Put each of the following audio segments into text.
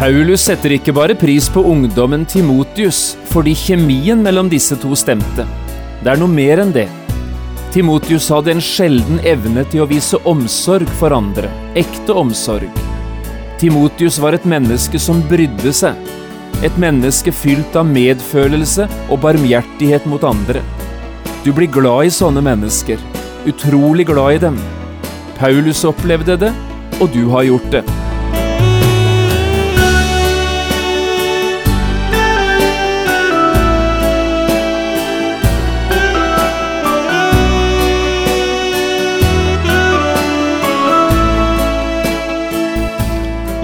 Paulus setter ikke bare pris på ungdommen Timotius fordi kjemien mellom disse to stemte. Det er noe mer enn det. Timotius hadde en sjelden evne til å vise omsorg for andre, ekte omsorg. Timotius var et menneske som brydde seg, et menneske fylt av medfølelse og barmhjertighet mot andre. Du blir glad i sånne mennesker, utrolig glad i dem. Paulus opplevde det, og du har gjort det.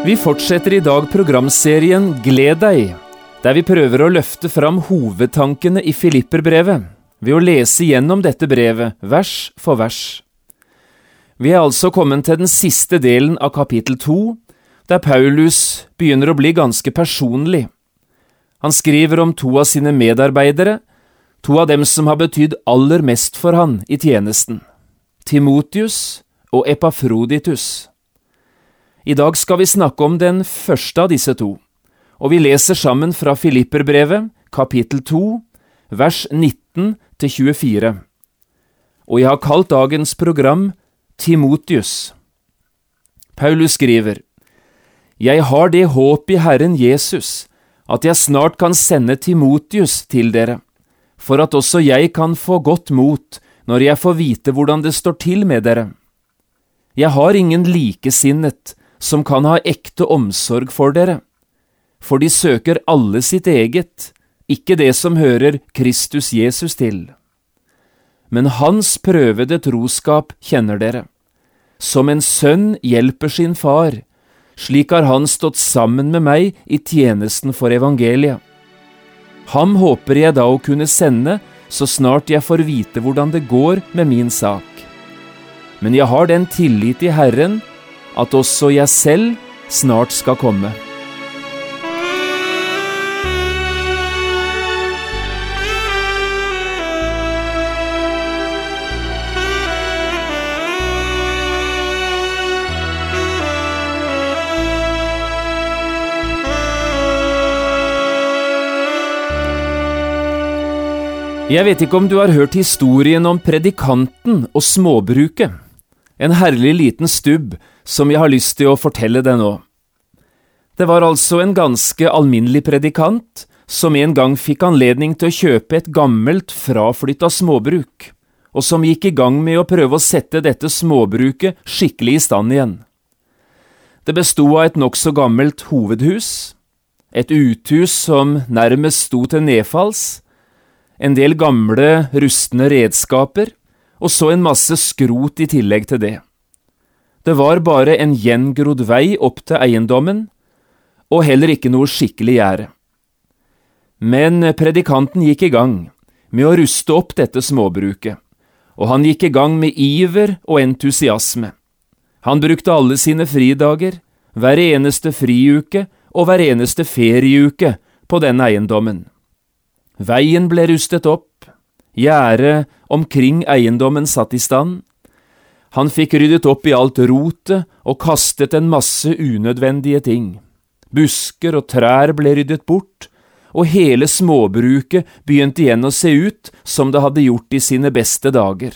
Vi fortsetter i dag programserien Gled deg, der vi prøver å løfte fram hovedtankene i Filipperbrevet ved å lese gjennom dette brevet vers for vers. Vi er altså kommet til den siste delen av kapittel to, der Paulus begynner å bli ganske personlig. Han skriver om to av sine medarbeidere, to av dem som har betydd aller mest for han i tjenesten, Timotius og Epafroditus. I dag skal vi snakke om den første av disse to, og vi leser sammen fra Filipperbrevet, kapittel 2, vers 19 til 24. Og jeg har kalt dagens program Timotius. Paulus skriver, Jeg har det håp i Herren Jesus, at jeg snart kan sende Timotius til dere, for at også jeg kan få godt mot når jeg får vite hvordan det står til med dere. Jeg har ingen likesinnet, som kan ha ekte omsorg for dere, for de søker alle sitt eget, ikke det som hører Kristus Jesus til. Men hans prøvede troskap kjenner dere. Som en sønn hjelper sin far, slik har han stått sammen med meg i tjenesten for evangeliet. Ham håper jeg da å kunne sende så snart jeg får vite hvordan det går med min sak. Men jeg har den tillit i Herren at også jeg selv snart skal komme. Jeg vet ikke om du har hørt historien om predikanten og småbruket. En herlig liten stubb som jeg har lyst til å fortelle deg nå. Det var altså en ganske alminnelig predikant som en gang fikk anledning til å kjøpe et gammelt, fraflytta småbruk, og som gikk i gang med å prøve å sette dette småbruket skikkelig i stand igjen. Det bestod av et nokså gammelt hovedhus, et uthus som nærmest sto til nedfalls, en del gamle, rustne redskaper, og så en masse skrot i tillegg til det. Det var bare en gjengrodd vei opp til eiendommen, og heller ikke noe skikkelig gjerde. Men predikanten gikk i gang med å ruste opp dette småbruket, og han gikk i gang med iver og entusiasme. Han brukte alle sine fridager, hver eneste friuke og hver eneste ferieuke på denne eiendommen. Veien ble rustet opp, gjerdet omkring eiendommen satt i stand, han fikk ryddet opp i alt rotet og kastet en masse unødvendige ting. Busker og trær ble ryddet bort, og hele småbruket begynte igjen å se ut som det hadde gjort i sine beste dager.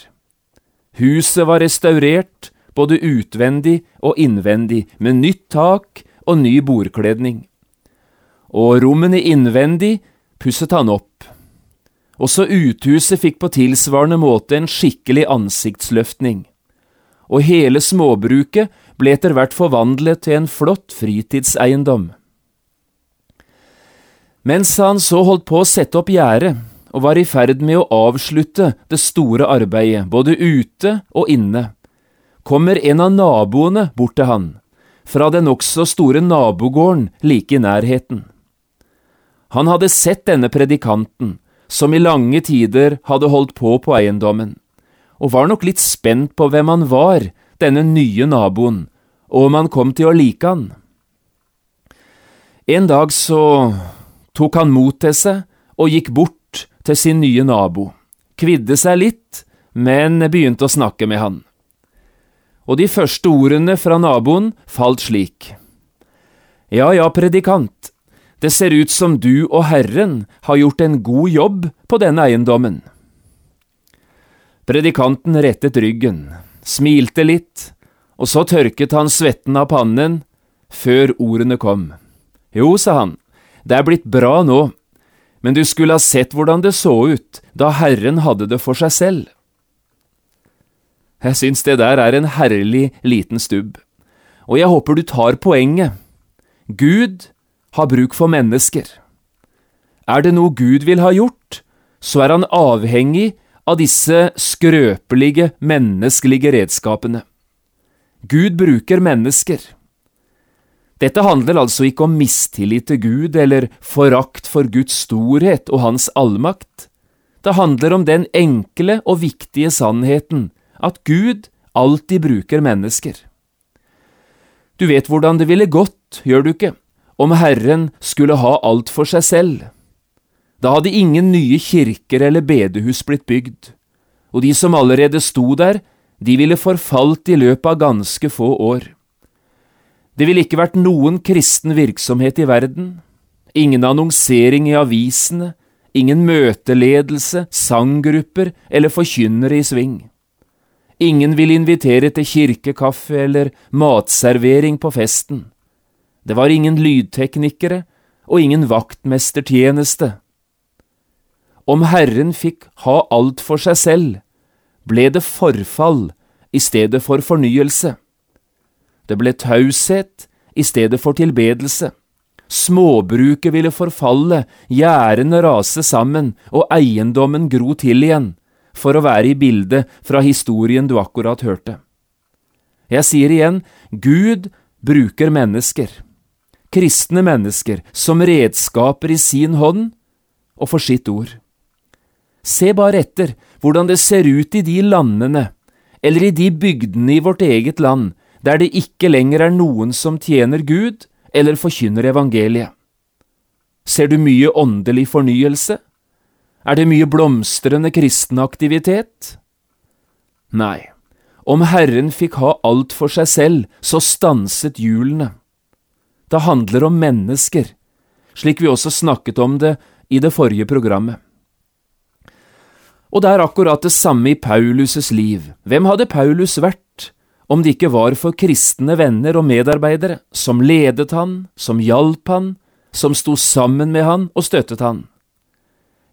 Huset var restaurert, både utvendig og innvendig, med nytt tak og ny bordkledning. Og rommene innvendig pusset han opp. Også uthuset fikk på tilsvarende måte en skikkelig ansiktsløftning og hele småbruket ble etter hvert forvandlet til en flott fritidseiendom. Mens han så holdt på å sette opp gjerdet og var i ferd med å avslutte det store arbeidet, både ute og inne, kommer en av naboene bort til han, fra den nokså store nabogården like i nærheten. Han hadde sett denne predikanten, som i lange tider hadde holdt på på eiendommen, og var nok litt spent på hvem han var, denne nye naboen, og om han kom til å like han. En dag så tok han mot til seg og gikk bort til sin nye nabo, kvidde seg litt, men begynte å snakke med han. Og de første ordene fra naboen falt slik. Ja ja, predikant, det ser ut som du og Herren har gjort en god jobb på denne eiendommen. Predikanten rettet ryggen, smilte litt, og så tørket han svetten av pannen, før ordene kom. Jo, sa han, det er blitt bra nå, men du skulle ha sett hvordan det så ut da Herren hadde det for seg selv. Jeg syns det der er en herlig liten stubb, og jeg håper du tar poenget. Gud har bruk for mennesker. Er det noe Gud vil ha gjort, så er han avhengig av disse skrøpelige, menneskelige redskapene. Gud bruker mennesker. Dette handler altså ikke om mistillit til Gud eller forakt for Guds storhet og Hans allmakt. Det handler om den enkle og viktige sannheten at Gud alltid bruker mennesker. Du vet hvordan det ville gått, gjør du ikke, om Herren skulle ha alt for seg selv. Da hadde ingen nye kirker eller bedehus blitt bygd, og de som allerede sto der, de ville forfalt i løpet av ganske få år. Det ville ikke vært noen kristen virksomhet i verden, ingen annonsering i avisene, ingen møteledelse, sanggrupper eller forkynnere i sving. Ingen ville invitere til kirkekaffe eller matservering på festen. Det var ingen lydteknikere og ingen vaktmestertjeneste. Om Herren fikk ha alt for seg selv, ble det forfall i stedet for fornyelse. Det ble taushet i stedet for tilbedelse. Småbruket ville forfalle, gjerdene rase sammen og eiendommen gro til igjen for å være i bildet fra historien du akkurat hørte. Jeg sier igjen, Gud bruker mennesker, kristne mennesker, som redskaper i sin hånd og for sitt ord. Se bare etter hvordan det ser ut i de landene, eller i de bygdene i vårt eget land, der det ikke lenger er noen som tjener Gud eller forkynner evangeliet. Ser du mye åndelig fornyelse? Er det mye blomstrende kristen aktivitet? Nei, om Herren fikk ha alt for seg selv, så stanset hjulene. Det handler om mennesker, slik vi også snakket om det i det forrige programmet. Og det er akkurat det samme i Paulus' liv. Hvem hadde Paulus vært om det ikke var for kristne venner og medarbeidere som ledet han, som hjalp han, som sto sammen med han og støttet han?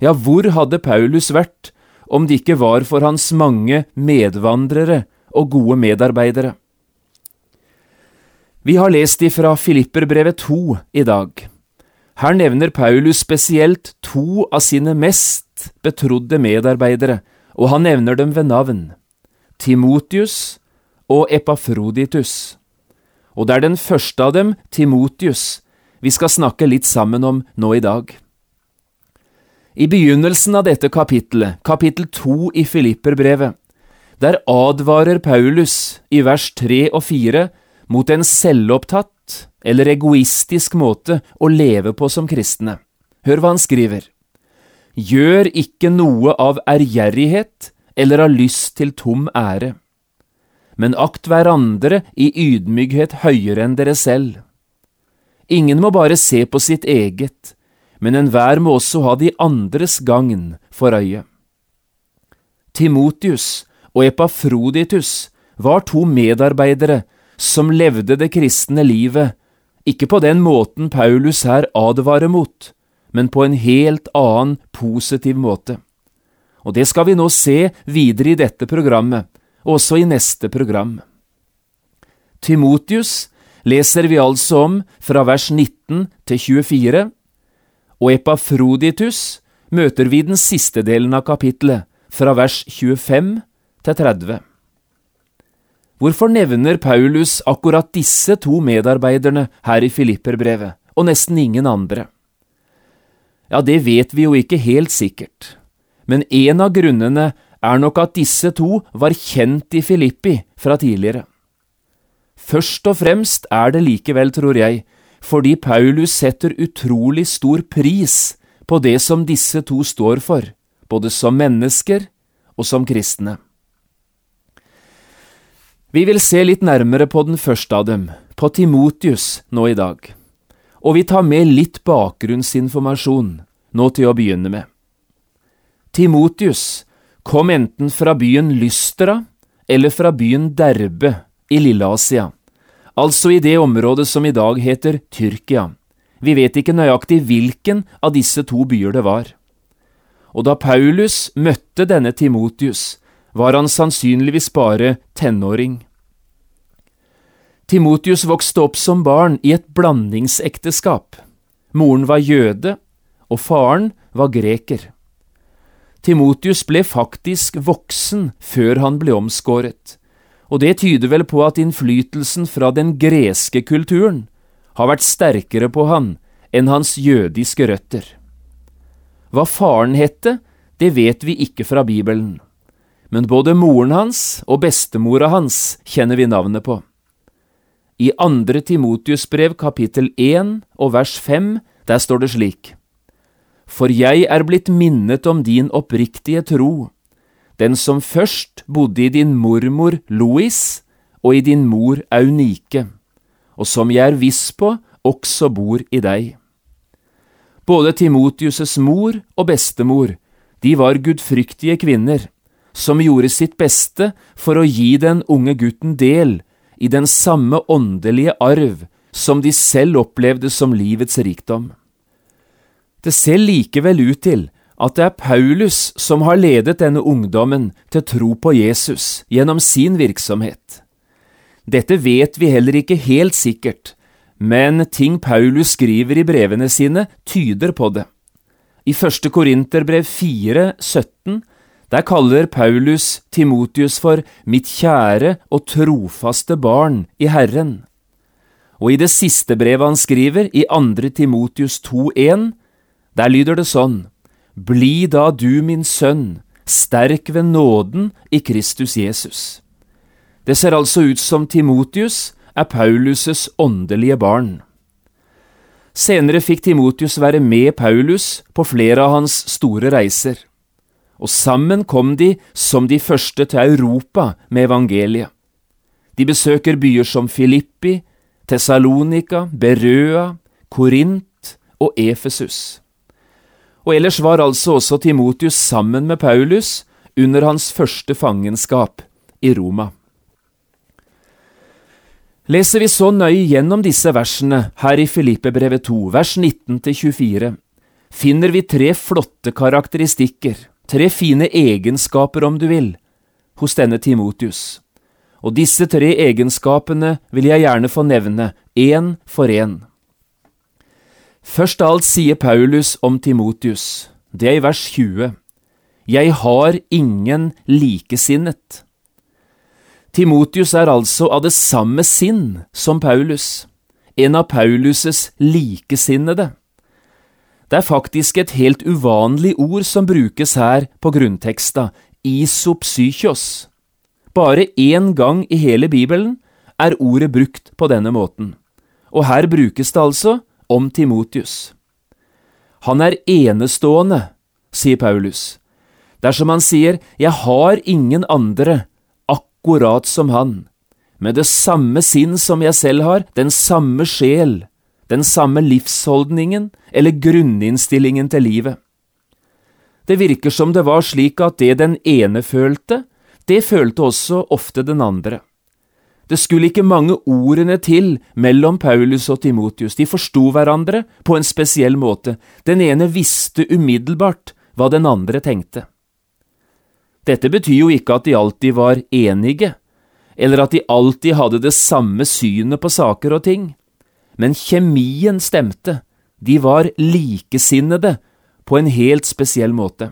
Ja, hvor hadde Paulus vært om det ikke var for hans mange medvandrere og gode medarbeidere? Vi har lest ifra Filipperbrevet 2 i dag. Her nevner Paulus spesielt to av sine mest betrodde medarbeidere, og han nevner dem ved navn, Timotius og Epafroditus. Og det er den første av dem, Timotius, vi skal snakke litt sammen om nå i dag. I begynnelsen av dette kapittelet, kapittel to i Filipperbrevet, der advarer Paulus i vers tre og fire mot en selvopptatt eller egoistisk måte å leve på som kristne. Hør hva han skriver. Gjør ikke noe av ærgjerrighet eller av lyst til tom ære, men akt hverandre i ydmykhet høyere enn dere selv. Ingen må bare se på sitt eget, men enhver må også ha de andres gagn for øye. Timotius og Epafroditus var to medarbeidere som levde det kristne livet, ikke på den måten Paulus her advarer mot, men på en helt annen, positiv måte. Og det skal vi nå se videre i dette programmet, også i neste program. Timotius leser vi altså om fra vers 19 til 24, og Epafroditus møter vi den siste delen av kapittelet, fra vers 25 til 30. Hvorfor nevner Paulus akkurat disse to medarbeiderne her i Filipperbrevet, og nesten ingen andre? Ja, det vet vi jo ikke helt sikkert, men en av grunnene er nok at disse to var kjent i Filippi fra tidligere. Først og fremst er det likevel, tror jeg, fordi Paulus setter utrolig stor pris på det som disse to står for, både som mennesker og som kristne. Vi vil se litt nærmere på den første av dem, på Timotius, nå i dag, og vi tar med litt bakgrunnsinformasjon nå til å begynne med. Timotius kom enten fra byen Lystra eller fra byen Derbe i Lilleasia, altså i det området som i dag heter Tyrkia. Vi vet ikke nøyaktig hvilken av disse to byer det var. Og da Paulus møtte denne Timotius, var han sannsynligvis bare tenåring. Timotius vokste opp som barn i et blandingsekteskap. Moren var jøde, og faren var greker. Timotius ble faktisk voksen før han ble omskåret, og det tyder vel på at innflytelsen fra den greske kulturen har vært sterkere på han enn hans jødiske røtter. Hva faren hette, det vet vi ikke fra Bibelen men både moren hans og bestemora hans kjenner vi navnet på. I andre Timotius brev kapittel 1 og vers 5, der står det slik. For jeg er blitt minnet om din oppriktige tro, den som først bodde i din mormor Louis og i din mor Aunike, og som jeg er viss på også bor i deg. Både Timotius' mor og bestemor, de var gudfryktige kvinner som gjorde sitt beste for å gi den unge gutten del i den samme åndelige arv som de selv opplevde som livets rikdom. Det ser likevel ut til at det er Paulus som har ledet denne ungdommen til tro på Jesus gjennom sin virksomhet. Dette vet vi heller ikke helt sikkert, men ting Paulus skriver i brevene sine, tyder på det. I første Korinterbrev 4, 17 der kaller Paulus Timotius for mitt kjære og trofaste barn i Herren. Og i det siste brevet han skriver, i 2. Timotius 2,1, der lyder det sånn, Bli da du, min sønn, sterk ved nåden i Kristus Jesus. Det ser altså ut som Timotius er Paulus' åndelige barn. Senere fikk Timotius være med Paulus på flere av hans store reiser og sammen kom de som de første til Europa med evangeliet. De besøker byer som Filippi, Tessalonika, Berøa, Korint og Efesus. Og ellers var altså også Timotius sammen med Paulus under hans første fangenskap i Roma. Leser vi så nøye gjennom disse versene her i Filippebrevet 2, vers 19–24, finner vi tre flotte karakteristikker tre fine egenskaper, om du vil, hos denne Timotius. Og disse tre egenskapene vil jeg gjerne få nevne, én for én. Først av alt sier Paulus om Timotius, det er i vers 20, Jeg har ingen likesinnet. Timotius er altså av det samme sinn som Paulus, en av Pauluses likesinnede. Det er faktisk et helt uvanlig ord som brukes her på grunnteksta, isopsykios. Bare én gang i hele Bibelen er ordet brukt på denne måten, og her brukes det altså om Timotius. Han er enestående, sier Paulus. Dersom han sier Jeg har ingen andre akkurat som han, med det samme sinn som jeg selv har, den samme sjel, den samme livsholdningen eller grunninnstillingen til livet. Det virker som det var slik at det den ene følte, det følte også ofte den andre. Det skulle ikke mange ordene til mellom Paulus og Timotius, de forsto hverandre på en spesiell måte, den ene visste umiddelbart hva den andre tenkte. Dette betyr jo ikke at de alltid var enige, eller at de alltid hadde det samme synet på saker og ting men kjemien stemte, de var likesinnede på en helt spesiell måte.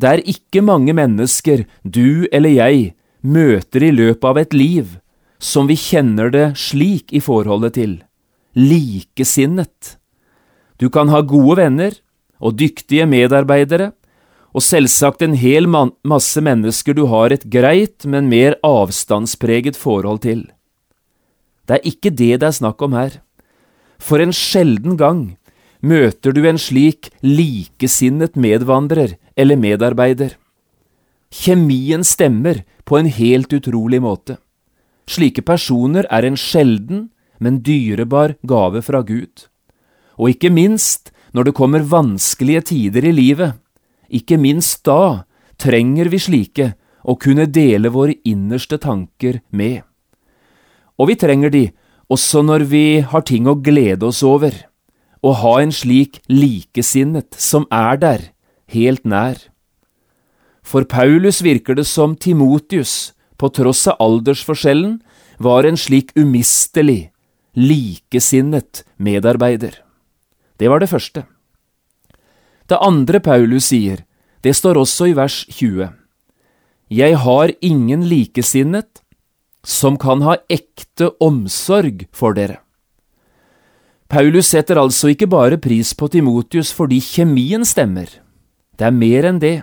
Det er ikke mange mennesker du eller jeg møter i løpet av et liv som vi kjenner det slik i forholdet til, likesinnet. Du kan ha gode venner og dyktige medarbeidere, og selvsagt en hel masse mennesker du har et greit, men mer avstandspreget forhold til. Det er ikke det det er snakk om her. For en sjelden gang møter du en slik likesinnet medvandrer eller medarbeider. Kjemien stemmer på en helt utrolig måte. Slike personer er en sjelden, men dyrebar gave fra Gud. Og ikke minst når det kommer vanskelige tider i livet, ikke minst da trenger vi slike å kunne dele våre innerste tanker med. Og vi trenger de også når vi har ting å glede oss over, å ha en slik likesinnet som er der, helt nær. For Paulus virker det som Timotius, på tross av aldersforskjellen, var en slik umistelig, likesinnet medarbeider. Det var det første. Det andre Paulus sier, det står også i vers 20. Jeg har ingen likesinnet som kan ha ekte omsorg for dere. Paulus setter altså ikke bare pris på Timotius fordi kjemien stemmer. Det er mer enn det.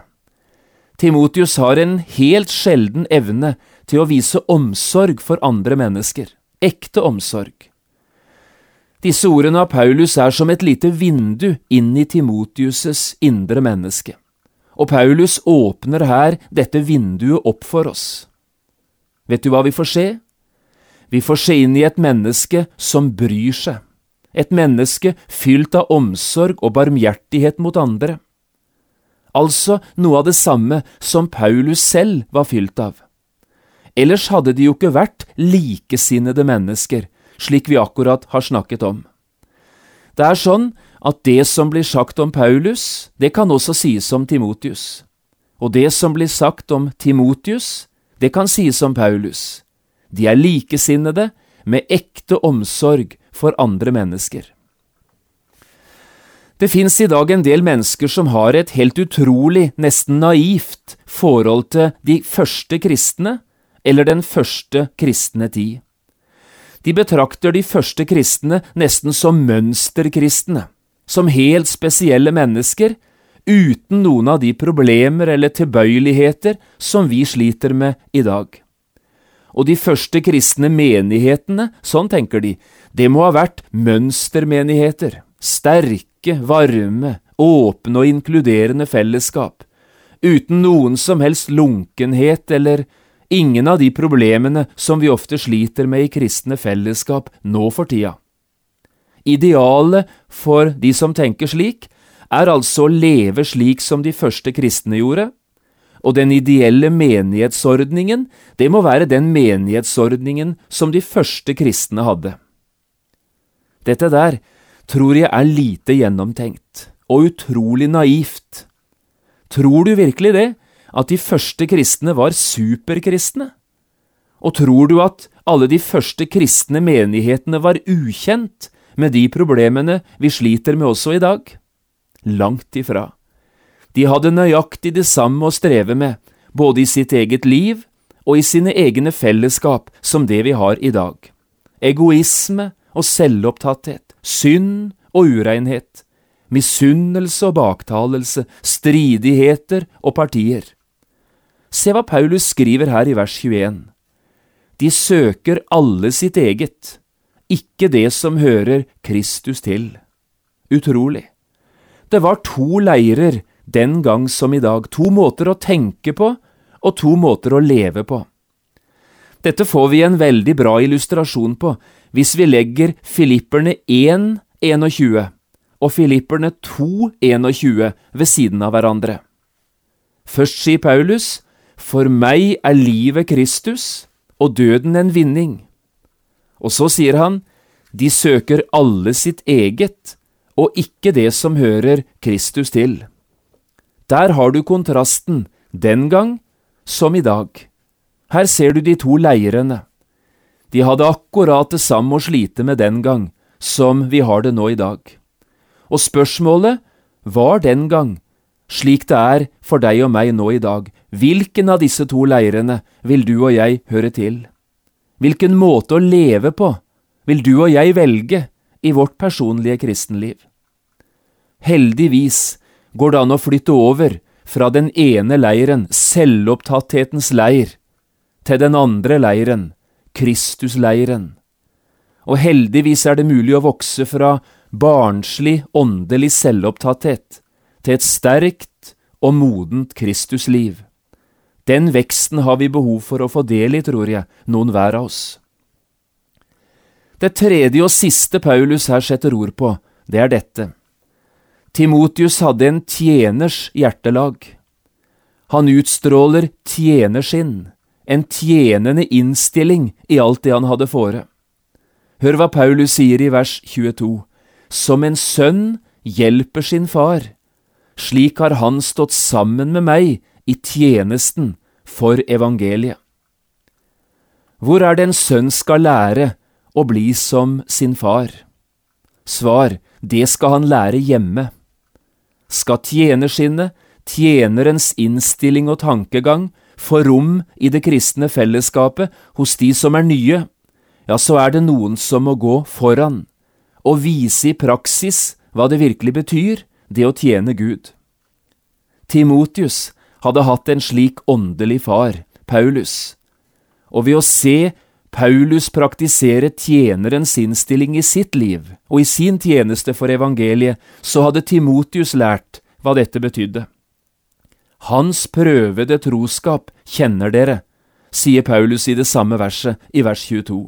Timotius har en helt sjelden evne til å vise omsorg for andre mennesker, ekte omsorg. Disse ordene av Paulus er som et lite vindu inn i Timotius' indre menneske, og Paulus åpner her dette vinduet opp for oss. Vet du hva vi får se? Vi får se inn i et menneske som bryr seg, et menneske fylt av omsorg og barmhjertighet mot andre altså noe av det samme som Paulus selv var fylt av. Ellers hadde de jo ikke vært likesinnede mennesker, slik vi akkurat har snakket om. Det er sånn at det som blir sagt om Paulus, det kan også sies om Timotius. Og det som blir sagt om Timotius, det kan sies om Paulus. De er likesinnede med ekte omsorg for andre mennesker. Det fins i dag en del mennesker som har et helt utrolig, nesten naivt, forhold til de første kristne, eller den første kristne tid. De betrakter de første kristne nesten som mønsterkristne, som helt spesielle mennesker, uten noen av de problemer eller tilbøyeligheter som vi sliter med i dag. Og de første kristne menighetene, sånn tenker de, det må ha vært mønstermenigheter, sterke, varme, åpne og inkluderende fellesskap, uten noen som helst lunkenhet eller ingen av de problemene som vi ofte sliter med i kristne fellesskap nå for tida. Idealet for de som tenker slik, er altså å leve slik som de første kristne gjorde, og den ideelle menighetsordningen, det må være den menighetsordningen som de første kristne hadde. Dette der tror jeg er lite gjennomtenkt og utrolig naivt. Tror du virkelig det, at de første kristne var superkristne? Og tror du at alle de første kristne menighetene var ukjent med de problemene vi sliter med også i dag? Langt ifra. De hadde nøyaktig det samme å streve med, både i sitt eget liv og i sine egne fellesskap, som det vi har i dag. Egoisme og selvopptatthet synd og urenhet, misunnelse og baktalelse, stridigheter og partier. Se hva Paulus skriver her i vers 21. De søker alle sitt eget, ikke det som hører Kristus til. Utrolig. Det var to leirer den gang som i dag, to måter å tenke på og to måter å leve på. Dette får vi en veldig bra illustrasjon på hvis vi legger Filipperne 1, 21 og Filipperne 2, 21 ved siden av hverandre. Først sier Paulus, For meg er livet Kristus og døden en vinning. Og så sier han, De søker alle sitt eget og ikke det som hører Kristus til. Der har du kontrasten, den gang som i dag. Her ser du de to leirene. De hadde akkurat det samme å slite med den gang som vi har det nå i dag. Og spørsmålet var den gang, slik det er for deg og meg nå i dag, Hvilken av disse to leirene vil du og jeg høre til? Hvilken måte å leve på vil du og jeg velge i vårt personlige kristenliv? Heldigvis går det an å flytte over fra den ene leiren, selvopptatthetens leir, til den andre leiren, Kristusleiren. Og heldigvis er det mulig å vokse fra barnslig, åndelig selvopptatthet til et sterkt og modent Kristusliv. Den veksten har vi behov for å få del i, tror jeg, noen hver av oss. Det tredje og siste Paulus her setter ord på, det er dette. Timotius hadde en tjeners hjertelag. Han utstråler tjenersinn, en tjenende innstilling i alt det han hadde fore. Hør hva Paulus sier i vers 22. Som en sønn hjelper sin far, slik har han stått sammen med meg i tjenesten for evangeliet. Hvor er det en sønn skal lære å bli som sin far? Svar, det skal han lære hjemme. Skal tjenerskinnet, tjenerens innstilling og tankegang, få rom i det kristne fellesskapet hos de som er nye, ja, så er det noen som må gå foran og vise i praksis hva det virkelig betyr, det å tjene Gud. Timotius hadde hatt en slik åndelig far, Paulus, og ved å se Paulus praktiserer tjenerens innstilling i sitt liv og i sin tjeneste for evangeliet, så hadde Timotius lært hva dette betydde. Hans prøvede troskap kjenner dere, sier Paulus i det samme verset, i vers 22.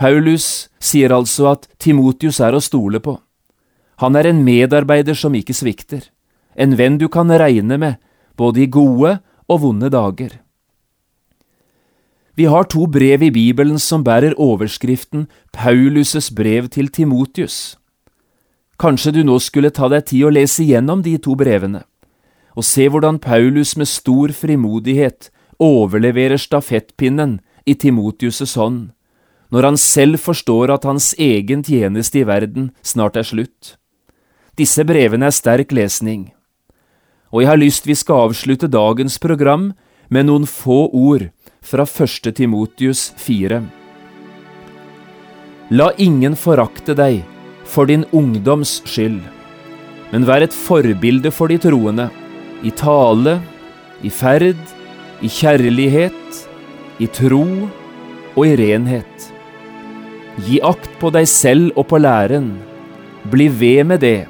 Paulus sier altså at Timotius er å stole på. Han er en medarbeider som ikke svikter, en venn du kan regne med både i gode og vonde dager. Vi har to brev i Bibelen som bærer overskriften Paulus' brev til Timotius. Kanskje du nå skulle ta deg tid å lese igjennom de to brevene, og se hvordan Paulus med stor frimodighet overleverer stafettpinnen i Timotius' hånd, når han selv forstår at hans egen tjeneste i verden snart er slutt. Disse brevene er sterk lesning og jeg har lyst vi skal avslutte dagens program med noen få ord fra 1. Timotius 4. La ingen forakte deg for din ungdoms skyld, men vær et forbilde for de troende, i tale, i ferd, i kjærlighet, i tro og i renhet. Gi akt på deg selv og på læren, bli ved med det,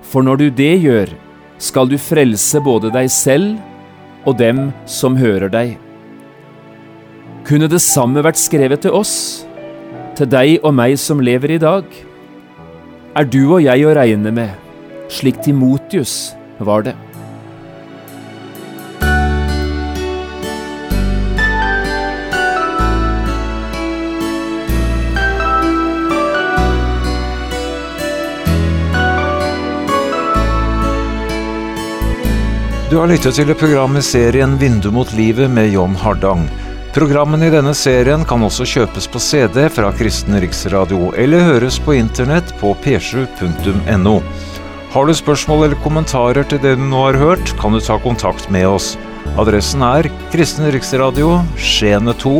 for når du det gjør, skal du frelse både deg selv og dem som hører deg. Kunne det samme vært skrevet til oss, til deg og meg som lever i dag? Er du og jeg å regne med, slik Timotius var det? Du har lyttet til programmet serien Vindu mot livet med John Hardang. Programmene i denne serien kan også kjøpes på CD fra Kristen Riksradio, eller høres på internett på p7.no. Har du spørsmål eller kommentarer til det du nå har hørt, kan du ta kontakt med oss. Adressen er Kristen Riksradio, Skiene 2,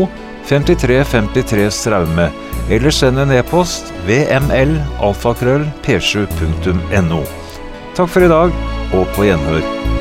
5353 Straume, eller send en e-post vml alfakrøll p7.no. Takk for i dag, og på gjenhør.